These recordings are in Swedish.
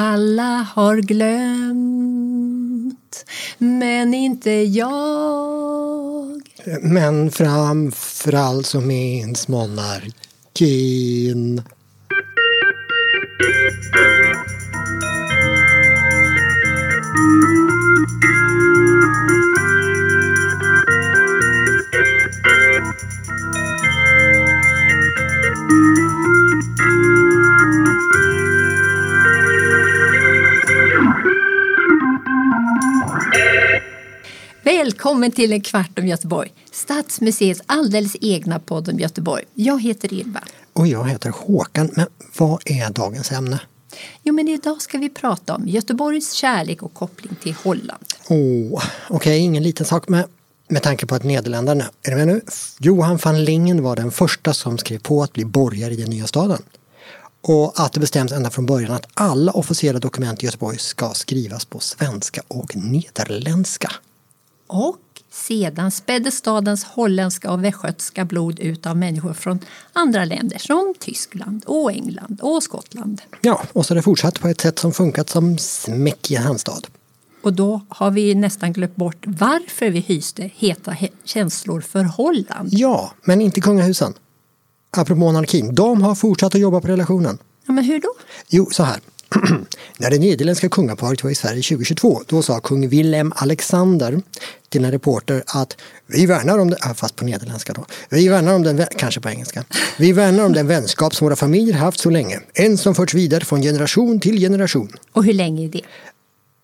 Alla har glömt, men inte jag. Men framför allt så minns monarkin. Välkommen till en kvart om Göteborg, Stadsmuseets alldeles egna podd om Göteborg. Jag heter Ylva. Och jag heter Håkan. Men vad är dagens ämne? Jo, men idag ska vi prata om Göteborgs kärlek och koppling till Holland. Oh, Okej, okay, ingen liten sak med, med tanke på att Nederländerna, är du med nu? Johan van Lingen var den första som skrev på att bli borgare i den nya staden. Och att det bestäms ända från början att alla officiella dokument i Göteborg ska skrivas på svenska och nederländska. Och sedan spädde stadens holländska och västgötska blod ut av människor från andra länder som Tyskland och England och Skottland. Ja, och så har det fortsatt på ett sätt som funkat som smäck i en handstad. Och då har vi nästan glömt bort varför vi hyste heta känslor för Holland. Ja, men inte kungahusen. Apropå monarkin, de har fortsatt att jobba på relationen. Ja, men hur då? Jo, så här. När det nederländska kungaparet var i Sverige 2022 då sa kung Willem Alexander till en reporter att vi värnar om det, fast på nederländska då, vi värnar om den, kanske på engelska, vi värnar om den vänskap som våra familjer haft så länge, en som förts vidare från generation till generation. Och hur länge är det?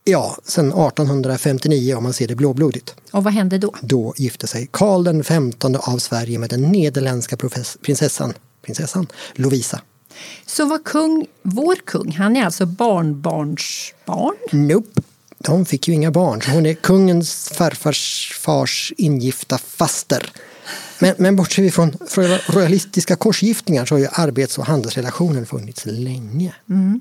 Ja, sedan 1859 om man ser det blåblodigt. Och vad hände då? Då gifte sig Karl den XV av Sverige med den nederländska prinsessan, prinsessan Lovisa. Så var kung, vår kung, han är alltså barnbarnsbarn? Nope. De fick ju inga barn, så hon är kungens farfars fars ingifta faster. Men, men bortser vi från royalistiska korsgiftningar så har ju arbets och handelsrelationen funnits länge. Mm.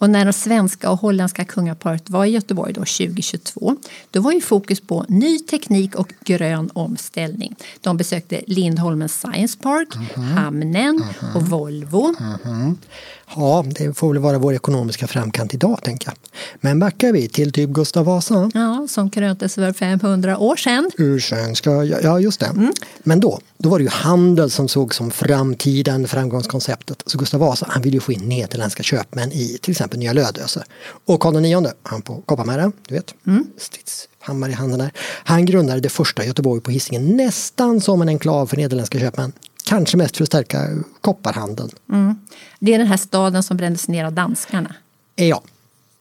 Och när det svenska och holländska kungaparet var i Göteborg då 2022 då var ju fokus på ny teknik och grön omställning. De besökte Lindholmens Science Park, mm -hmm. hamnen mm -hmm. och Volvo. -hmm. Ja, det får väl vara vår ekonomiska framkant idag, tänker jag. Men backar vi till typ Gustav Vasa. Ja, som kröntes för 500 år sedan. Ur svenska, ja just det. Mm. Men då, då var det ju handel som såg som framtiden, framgångskonceptet. Så Gustav Vasa, han ville ju få in nederländska köpmän i till exempel Nya Lödöse. Och Karl IX, han på Kopparmära, du vet, mm. stridshammar i handen där. Han grundade det första Göteborg på Hisingen nästan som en enklav för nederländska köpmän. Kanske mest för att stärka kopparhandeln. Mm. Det är den här staden som brändes ner av danskarna? Ja.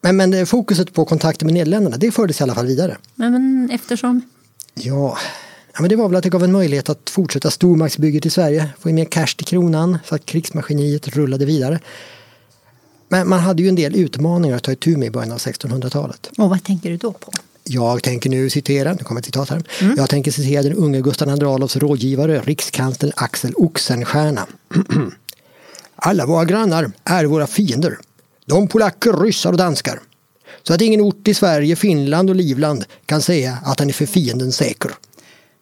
Men, men fokuset på kontakter med Nederländerna, det fördes i alla fall vidare. Men, men eftersom? Ja, ja men det var väl att det gav en möjlighet att fortsätta stormaktsbygget i Sverige. Få in mer cash till kronan så att krigsmaskineriet rullade vidare. Men man hade ju en del utmaningar att ta itu med i början av 1600-talet. Och vad tänker du då på? Jag tänker nu citera, nu kommer ett citat här. Mm. Jag tänker citera den unge Gustav II Adolfs rådgivare, rikskanslern Axel Oxenstierna. Alla våra grannar är våra fiender. De polacker, ryssar och danskar. Så att ingen ort i Sverige, Finland och Livland kan säga att den är för fienden säker.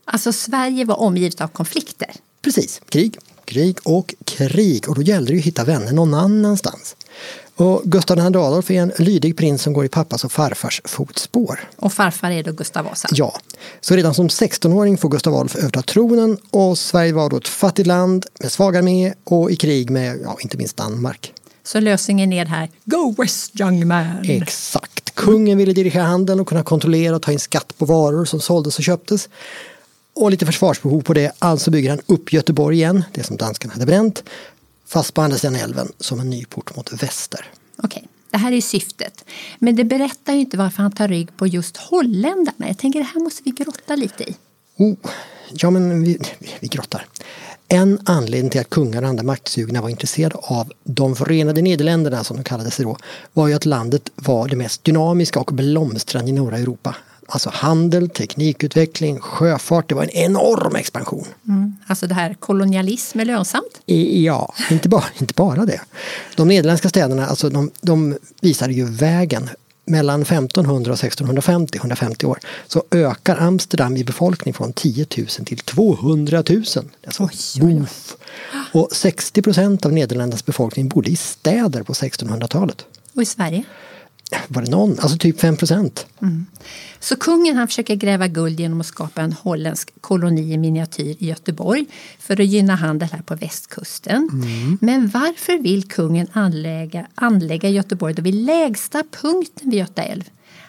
Alltså Sverige var omgivet av konflikter? Precis, krig, krig och krig. Och då gällde det att hitta vänner någon annanstans. Och Gustav II Adolf är en lydig prins som går i pappas och farfars fotspår. Och farfar är då Gustav Vasa? Ja. Så redan som 16-åring får Gustav Adolf överta tronen och Sverige var då ett fattigt land med svag armé och i krig med, ja, inte minst Danmark. Så lösningen är här, Go West young man! Exakt. Kungen ville dirigera handeln och kunna kontrollera och ta in skatt på varor som såldes och köptes. Och lite försvarsbehov på det, alltså bygger han upp Göteborg igen, det som danskarna hade bränt fast på andra sidan älven som en ny port mot väster. Okej, okay. det här är syftet. Men det berättar ju inte varför han tar rygg på just holländarna. Jag tänker det här måste vi grotta lite i. Oh, ja, men vi, vi grottar. En anledning till att kungar och andra maktsugna var intresserade av de förenade Nederländerna som de kallades då var ju att landet var det mest dynamiska och blomstrande i norra Europa. Alltså handel, teknikutveckling, sjöfart. Det var en enorm expansion. Mm. Alltså det här kolonialism är lönsamt? Ja, inte bara, inte bara det. De nederländska städerna alltså de, de visade ju vägen. Mellan 1500 och 1650, 150 år, så ökar Amsterdam i befolkning från 10 000 till 200 000. Alltså, oj, oj, oj. Och 60 procent av Nederländernas befolkning bodde i städer på 1600-talet. Och i Sverige? Var det någon? Alltså typ 5 procent. Mm. Så kungen han försöker gräva guld genom att skapa en holländsk koloni i miniatyr i Göteborg för att gynna handel här på västkusten. Mm. Men varför vill kungen anlägga, anlägga Göteborg då vid lägsta punkten vid Göta älv?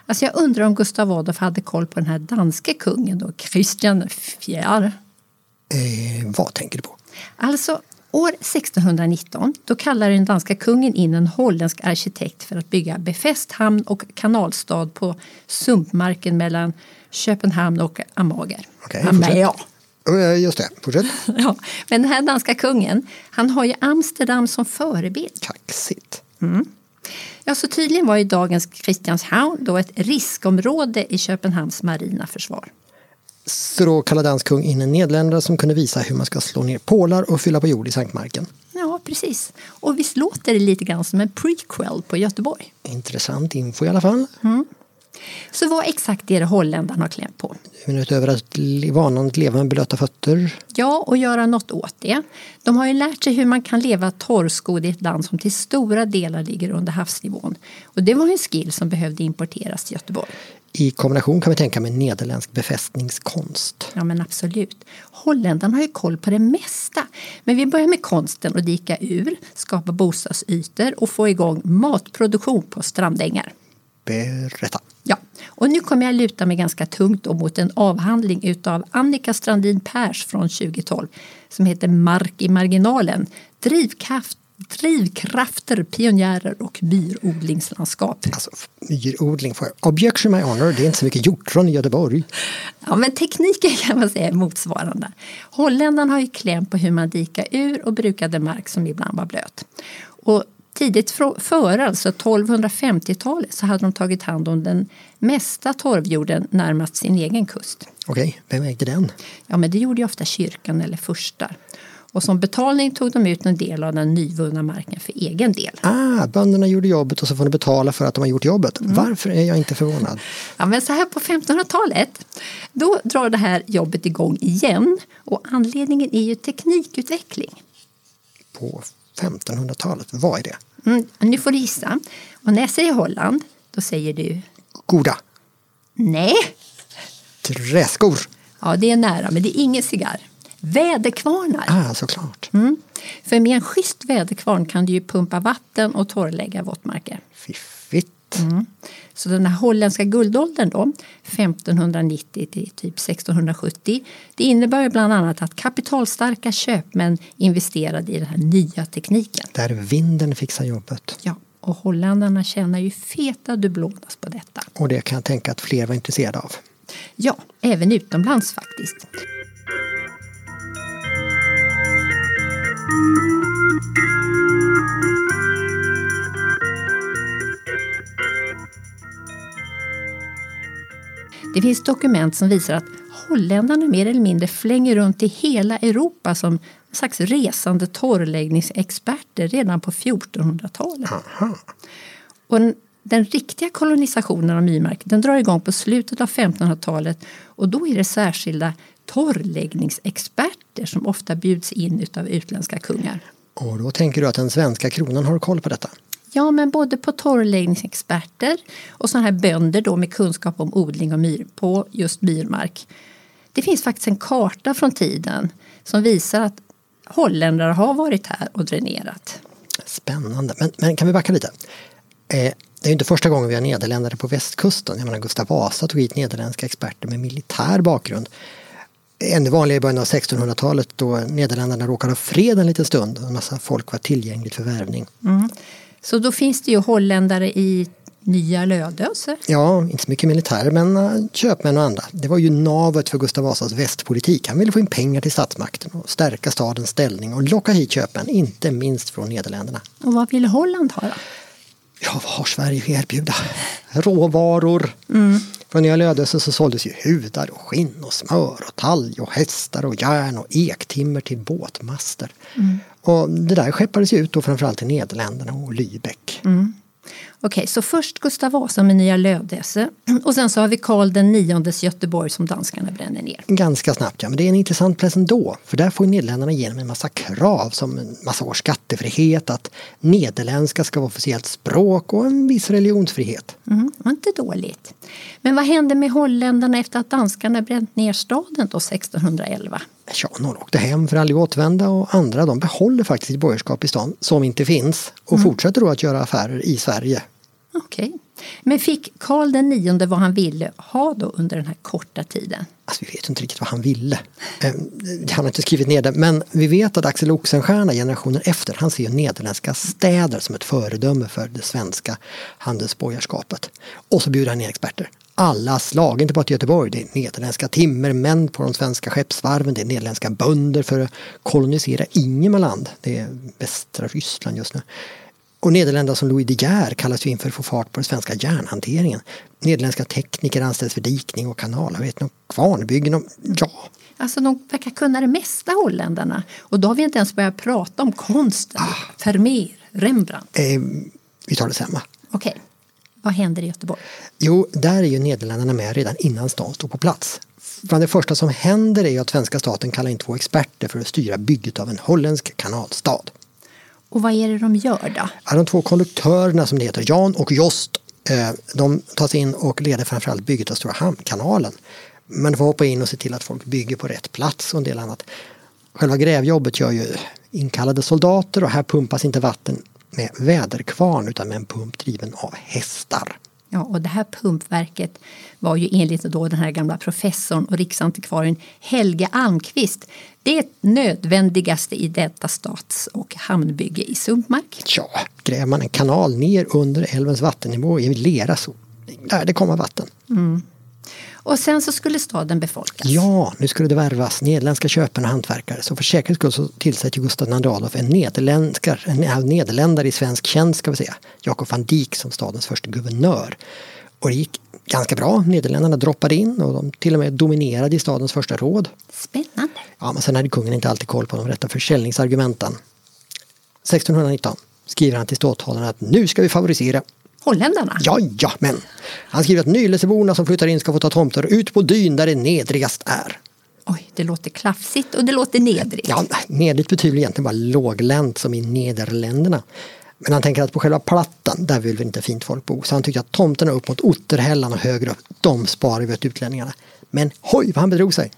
Alltså jag undrar om Gustav Adolf hade koll på den här danske kungen då, Christian IV. Eh, vad tänker du på? Alltså, År 1619 då kallar den danska kungen in en holländsk arkitekt för att bygga befäst hamn och kanalstad på sumpmarken mellan Köpenhamn och Amager. Okay, Amager. Just det, fortsätt. ja, men den här danska kungen han har ju Amsterdam som förebild. Kaxigt. Mm. Ja, så tydligen var ju dagens Christianshavn då ett riskområde i Köpenhamns marina försvar. Dansk kung in en nederländare som kunde visa hur man ska slå ner pålar och fylla på jord i Sanktmarken. Ja, precis. Och visst låter det lite grann som en prequel på Göteborg? Intressant info i alla fall. Mm. Så vad exakt är det holländarna har klämt på? Utöver att vanan att leva med blöta fötter? Ja, och göra något åt det. De har ju lärt sig hur man kan leva torrskodd i ett land som till stora delar ligger under havsnivån. Och det var en skill som behövde importeras till Göteborg. I kombination kan vi tänka med nederländsk befästningskonst. Ja men absolut. Holländarna har ju koll på det mesta. Men vi börjar med konsten att dika ur, skapa bostadsytor och få igång matproduktion på strandängar. Berätta. Ja, och nu kommer jag luta mig ganska tungt mot en avhandling utav Annika Strandin Pers från 2012 som heter Mark i marginalen. Drivkraft drivkrafter, pionjärer och myrodlingslandskap. Alltså, myrodling, objection my honor, det är inte så mycket hjortron i Göteborg. Ja, men tekniken kan man säga är motsvarande. Holländarna har ju kläm på hur man dikar ur och brukade mark som ibland var blöt. Och tidigt före, alltså 1250-talet, så hade de tagit hand om den mesta torvjorden närmast sin egen kust. Okej, vem ägde den? Ja, men det gjorde ju ofta kyrkan eller furstar. Och som betalning tog de ut en del av den nyvunna marken för egen del. Ah, bönderna gjorde jobbet och så får de betala för att de har gjort jobbet. Mm. Varför är jag inte förvånad? Ja, men så här på 1500-talet, då drar det här jobbet igång igen. Och anledningen är ju teknikutveckling. På 1500-talet, vad är det? Mm, nu får du gissa. Och när jag säger Holland, då säger du? Goda. Nej. Träskor. Ja, det är nära, men det är ingen cigarr. Väderkvarnar. Ah, såklart. Mm. För med en schysst väderkvarn kan du ju pumpa vatten och torrlägga våtmarker. Fiffigt. Mm. Så den här holländska guldåldern då, 1590 till typ 1670, det innebär bland annat att kapitalstarka köpmän investerade i den här nya tekniken. Där vinden fixar jobbet. Ja, och holländarna tjänar ju feta dubblonas på detta. Och det kan jag tänka att fler var intresserade av. Ja, även utomlands faktiskt. Det finns dokument som visar att holländarna mer eller mindre flänger runt i hela Europa som en slags resande torrläggningsexperter redan på 1400-talet. Och den, den, riktiga kolonisationen av myrmark den drar igång på slutet av 1500-talet och då är det särskilda torrläggningsexperter som ofta bjuds in av utländska kungar. Och då tänker du att den svenska kronan har koll på detta? Ja, men både på torrläggningsexperter och sådana här bönder då med kunskap om odling och myr på just myrmark. Det finns faktiskt en karta från tiden som visar att holländare har varit här och dränerat. Spännande, men, men kan vi backa lite? Eh, det är inte första gången vi har nederländare på västkusten. Jag menar, Gustav Vasa tog hit nederländska experter med militär bakgrund ännu vanligare i början av 1600-talet då Nederländerna råkade ha fred en liten stund och en massa folk var tillgängligt för värvning. Mm. Så då finns det ju holländare i Nya Lödöse? Ja, inte så mycket militärer men uh, köpmän och andra. Det var ju navet för Gustav Vasas västpolitik. Han ville få in pengar till statsmakten och stärka stadens ställning och locka hit köpmän, inte minst från Nederländerna. Och vad ville Holland ha då? Ja, vad har Sverige att erbjuda? Råvaror. Mm. Från Nya Lödöse så såldes ju hudar och skinn och smör och talg och hästar och järn och ektimmer till båtmaster. Mm. Och det där skeppades ju ut då framförallt till Nederländerna och Lübeck. Mm. Okej, så först Gustav Vasa med Nya Lödöse och sen så har vi Karl den niondes Göteborg som danskarna bränner ner. Ganska snabbt ja, men det är en intressant plats ändå. För där får Nederländerna igenom en massa krav som en massa års skattefrihet, att nederländska ska vara officiellt språk och en viss religionsfrihet. Mm, inte dåligt. Men vad hände med holländarna efter att danskarna bränt ner staden då 1611? Ja, några åkte hem för att aldrig återvända och andra de behåller faktiskt sitt borgerskap i stan som inte finns och Mm. fortsätter då att göra affärer i Sverige. Okej. Men fick Karl den nionde vad han ville ha då under den här korta tiden? Alltså, vi vet inte riktigt vad han ville. Eh, han har inte skrivit ner det, men vi vet att Axel Oxenstierna generationen efter, han ser ju nederländska städer som ett föredöme för det svenska handelsborgarskapet. Och så bjuder han in experter. Alla slag, inte bara till Göteborg, det är nederländska timmermän på de svenska skeppsvarven, det är nederländska bönder för att kolonisera Ingemarland. det är västra Ryssland just nu. Och Nederländerna som Louis De Geer kallas ju in för att få fart på den svenska järnhanteringen. Nederländska tekniker anställs för dikning och kanalarbeten och kvarnbyggen. Och, ja, Alltså de verkar kunna det mesta holländarna. Och då har vi inte ens börjat prata om konsten. Vermeer, Rembrandt. eh, vi tar det va? Okej, vad händer i Göteborg? Jo, där är ju Nederländerna med redan innan stan står på plats. Bland det första som händer är att svenska staten kallar in två experter för att styra bygget av en holländsk kanalstad. Och vad är det de gör då? Ja, De två konduktörerna som det heter, Jan och Jost, eh, de tas in och leder framförallt bygget av Stora Hamnkanalen. Men de får hoppa in och se till att folk bygger på rätt plats och en del annat. Själva grävjobbet gör ju inkallade soldater och här pumpas inte vatten med väderkvarn utan med en pump driven av hästar. Ja, och det här pumpverket var ju enligt då den här gamla professorn och riksantikvarien Helge Almqvist det nödvändigaste i detta stats och hamnbygge i sumpmark. Ja, gräver man en kanal ner under älvens vattennivå i lera så där det kommer vatten. Och sen så skulle staden befolkas. Ja, nu skulle det värvas nederländska köpmän och hantverkare. Så för säkerhets skull så tillsätter Gustav II Adolf en, nederländskar, en nederländare i svensk tjänst ska vi säga. Jakob van Dijk som stadens första guvernör. Och det gick ganska bra. Nederländerna droppade in och de till och med dominerade i stadens första råd. Spännande. Ja, men sen hade kungen inte alltid koll på de rätta försäljningsargumenten. 1619 skriver han till ståthållarna att nu ska vi favorisera Holländarna? Ja, ja, men. Han skriver att Nyleseborna som flyttar in ska få ta tomter ut på dyn där det nedrigast är. Oj, det låter klafsigt och det låter nedrigt. Ja, nedrigt betyder egentligen bara låglänt som i Nederländerna. Men han tänker att på själva plattan, där vill väl inte fint folk bo. Så han tyckte att tomterna upp mot Otterhällan och högre upp, de sparar vi åt utlänningarna. Men hoj vad han bedrog sig!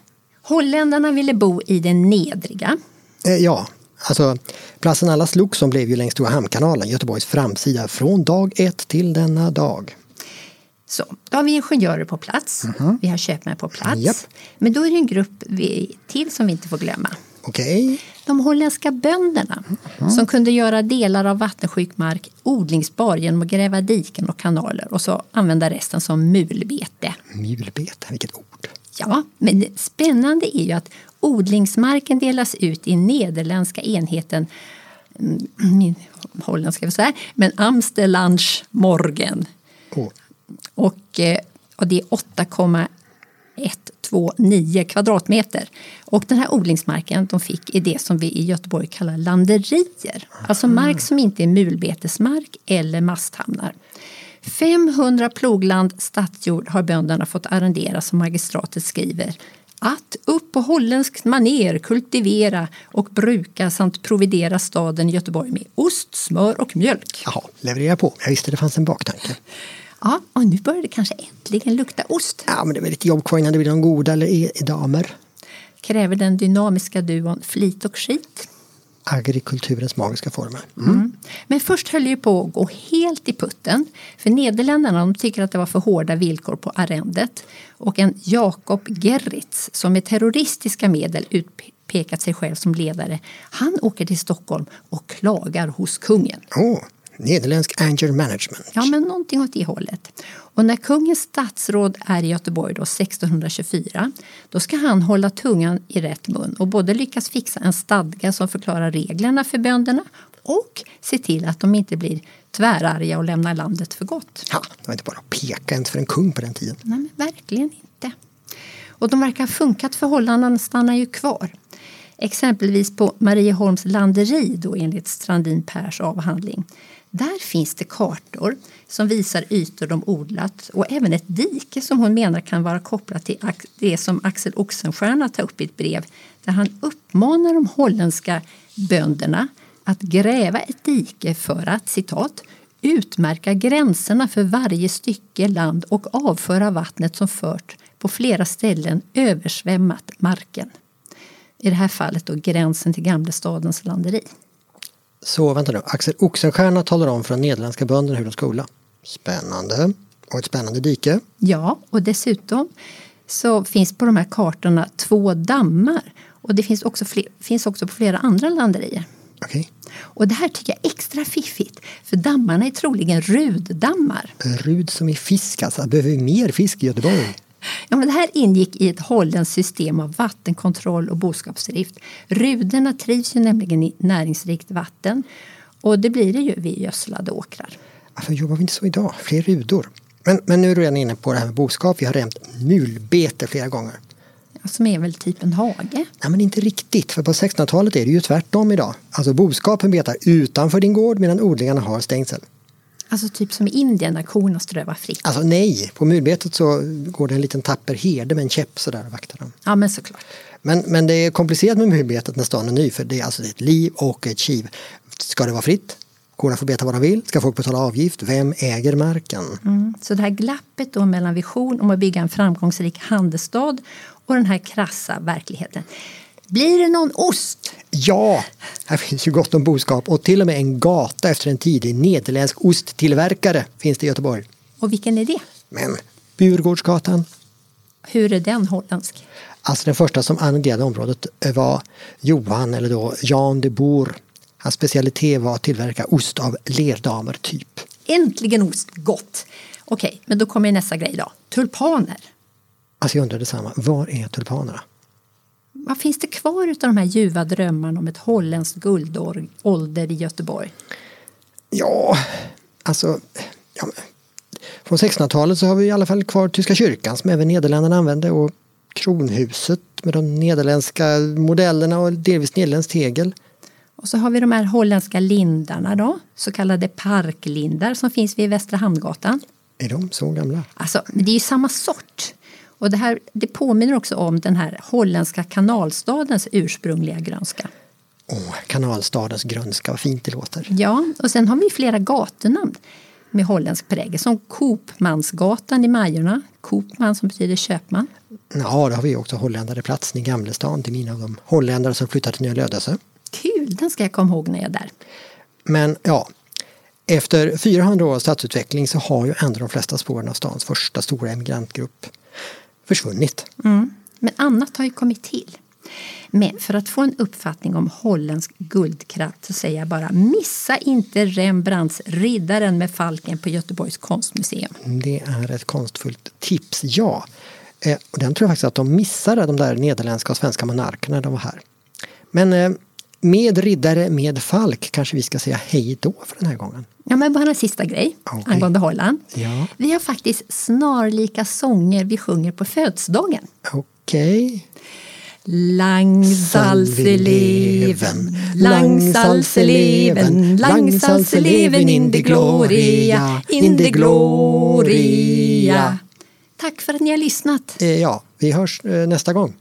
Holländarna ville bo i det nedriga. Eh, ja, alltså platsen alla slogs om blev ju längs Stora Hamnkanalen, Göteborgs framsida, från dag ett till denna dag. Så, då har vi ingenjörer på plats, vi har köpmän på plats. Japp. Men då är det en grupp vi, till som vi inte får glömma. Okej, De holländska bönderna som kunde göra delar av vattensjuk mark odlingsbar genom att gräva diken och kanaler och så använda resten som mulbete. mulbete, vilket ord. Ja, men det spännande är ju att odlingsmarken delas ut i nederländska enheten mm, min holländska vill säga, men Amsterlands Morgen. Åh, Och, eh, och det är 8,129 kvadratmeter. Och den här odlingsmarken de fick är det som vi i Göteborg kallar landerier. Alltså mark som inte är mulbetesmark eller masthamnar. 500 plogland stadsjord har bönderna fått arrendera som magistratet skriver. Att upp på holländskt maner kultivera och bruka samt providera staden Göteborg med ost, smör och mjölk. Jaha, leverera på. Jag visste det fanns en baktanke. Ja, och nu börjar det kanske äntligen lukta ost. Ja, men det är lite jobb kvar innan det blir de goda eller damer. kräver den dynamiska duon flit och skit. Agrikulturens magiska former. Mm. Men först höll det ju på att gå helt i putten. För Nederländerna de tycker att det var för hårda villkor på arrendet. Och en Jakob Gerritz som med terroristiska medel utpekat sig själv som ledare. Han åker till Stockholm och klagar hos kungen. Åh, nederländsk anger management. Ja, men någonting åt det hållet. Och när kungens statsråd är i Göteborg då 1624 då ska han hålla tungan i rätt mun och både lyckas fixa en stadga som förklarar reglerna för bönderna och se till att de inte blir tvärarga och lämnar landet för gott. Ja, det var inte bara att peka ens för en kung på den tiden. Nej, men verkligen inte. Och de verkar ha funkat förhållandena stannar ju kvar. Exempelvis på Marieholms landeri då enligt Strandin Pers avhandling. Där finns det kartor som visar ytor de odlat och även ett dike som hon menar kan vara kopplat till det som Axel Oxenstierna tar upp i ett brev där han uppmanar de holländska bönderna att gräva ett dike för att citat utmärka gränserna för varje stycke land och avföra vattnet som fört på flera ställen översvämmat marken. I det här fallet då gränsen till Gamlestadens landeri. Så vänta nu, Axel Oxenstierna talar om för de nederländska bönderna hur de ska odla. Spännande. Och ett spännande dike. Ja, och dessutom så finns på de här kartorna två dammar. Och det finns också, fler, finns också på flera andra landerier. Okay. Och det här tycker jag är extra fiffigt, för dammarna är troligen ruddammar. Rud som är fisk alltså, behöver vi mer fisk i Göteborg? Ja, men det här ingick i ett holländskt system av vattenkontroll och boskapsdrift. Ruderna trivs ju nämligen i näringsrikt vatten och det blir det ju vid gödslade åkrar. Varför jobbar vi inte så idag? Fler rudor. Men, men nu är du redan inne på det här med boskap. Vi har nämnt mulbete flera gånger. Som är väl typ en hage? Nej men inte riktigt, för på 1600-talet är det ju tvärtom idag. Alltså boskapen betar utanför din gård medan odlingarna har stängsel. Alltså typ som i Indien när korna strövar fritt? Alltså nej, på mulbetet så går det en liten tapper herde med en käpp sådär och vaktar dem. Ja men såklart. Men, men det är komplicerat med mulbetet när stan är ny för det är alltså ett liv och ett kiv. Ska det vara fritt? Korna får beta vad de vill. Ska folk betala avgift? Vem äger marken? Mm. Så det här glappet då mellan vision om att bygga en framgångsrik handelsstad och den här krassa verkligheten. Blir det någon ost? Ja, här finns ju gott om boskap och till och med en gata efter en tidig nederländsk osttillverkare finns det i Göteborg. Och vilken är det? Men Burgårdsgatan. Hur är den holländsk? Alltså den första som annekterade området var Johan, eller då Jan de Boer. Hans specialitet var att tillverka ost av lerdamer typ. Äntligen ost, gott! Okej, men då kommer nästa grej då. Tulpaner. Alltså jag undrar detsamma, var är tulpanerna? Vad finns det kvar av de här ljuva drömmarna om ett holländskt guldålder i Göteborg? Ja, alltså... Ja, från 1600-talet så har vi i alla fall kvar Tyska kyrkan som även Nederländerna använde och kronhuset med de nederländska modellerna och delvis nederländskt tegel. Och så har vi de här holländska lindarna då, så kallade parklindar som finns vid Västra Hamngatan. Är de så gamla? Alltså, det är ju samma sort. Och det, här, det påminner också om den här holländska kanalstadens ursprungliga grönska. Åh, kanalstadens grönska, vad fint det låter. Ja, och sen har vi flera gatunamn med holländsk prägel som Koopmansgatan i Majorna. Koopman som betyder köpman. Ja, då har vi också Holländareplatsen i Gamlestan till mina av de holländare som flyttade till Nya Lödöse. Kul, den ska jag komma ihåg när jag är där. Men ja, efter 400 års stadsutveckling så har ju ändå de flesta spåren av stans första stora emigrantgrupp försvunnit. Mm. Men annat har ju kommit till. Men för att få en uppfattning om holländsk guldkraft så säger jag bara missa inte Rembrandts Riddaren med falken på Göteborgs konstmuseum. Det är ett konstfullt tips, ja. Eh, och den tror jag faktiskt att de missade, de där nederländska och svenska monarkerna när de var här. Men eh, med riddare med falk kanske vi ska säga hej då för den här gången. Ja, men bara en sista grej okay. angående Holland. Ja. Vi har faktiskt snarlika sånger vi sjunger på födelsedagen. Okej. Okay. Langsalseleven, langsalseleven, langsalseleven in de gloria, in de gloria. Tack för att ni har lyssnat. Eh, ja, vi hörs eh, nästa gång.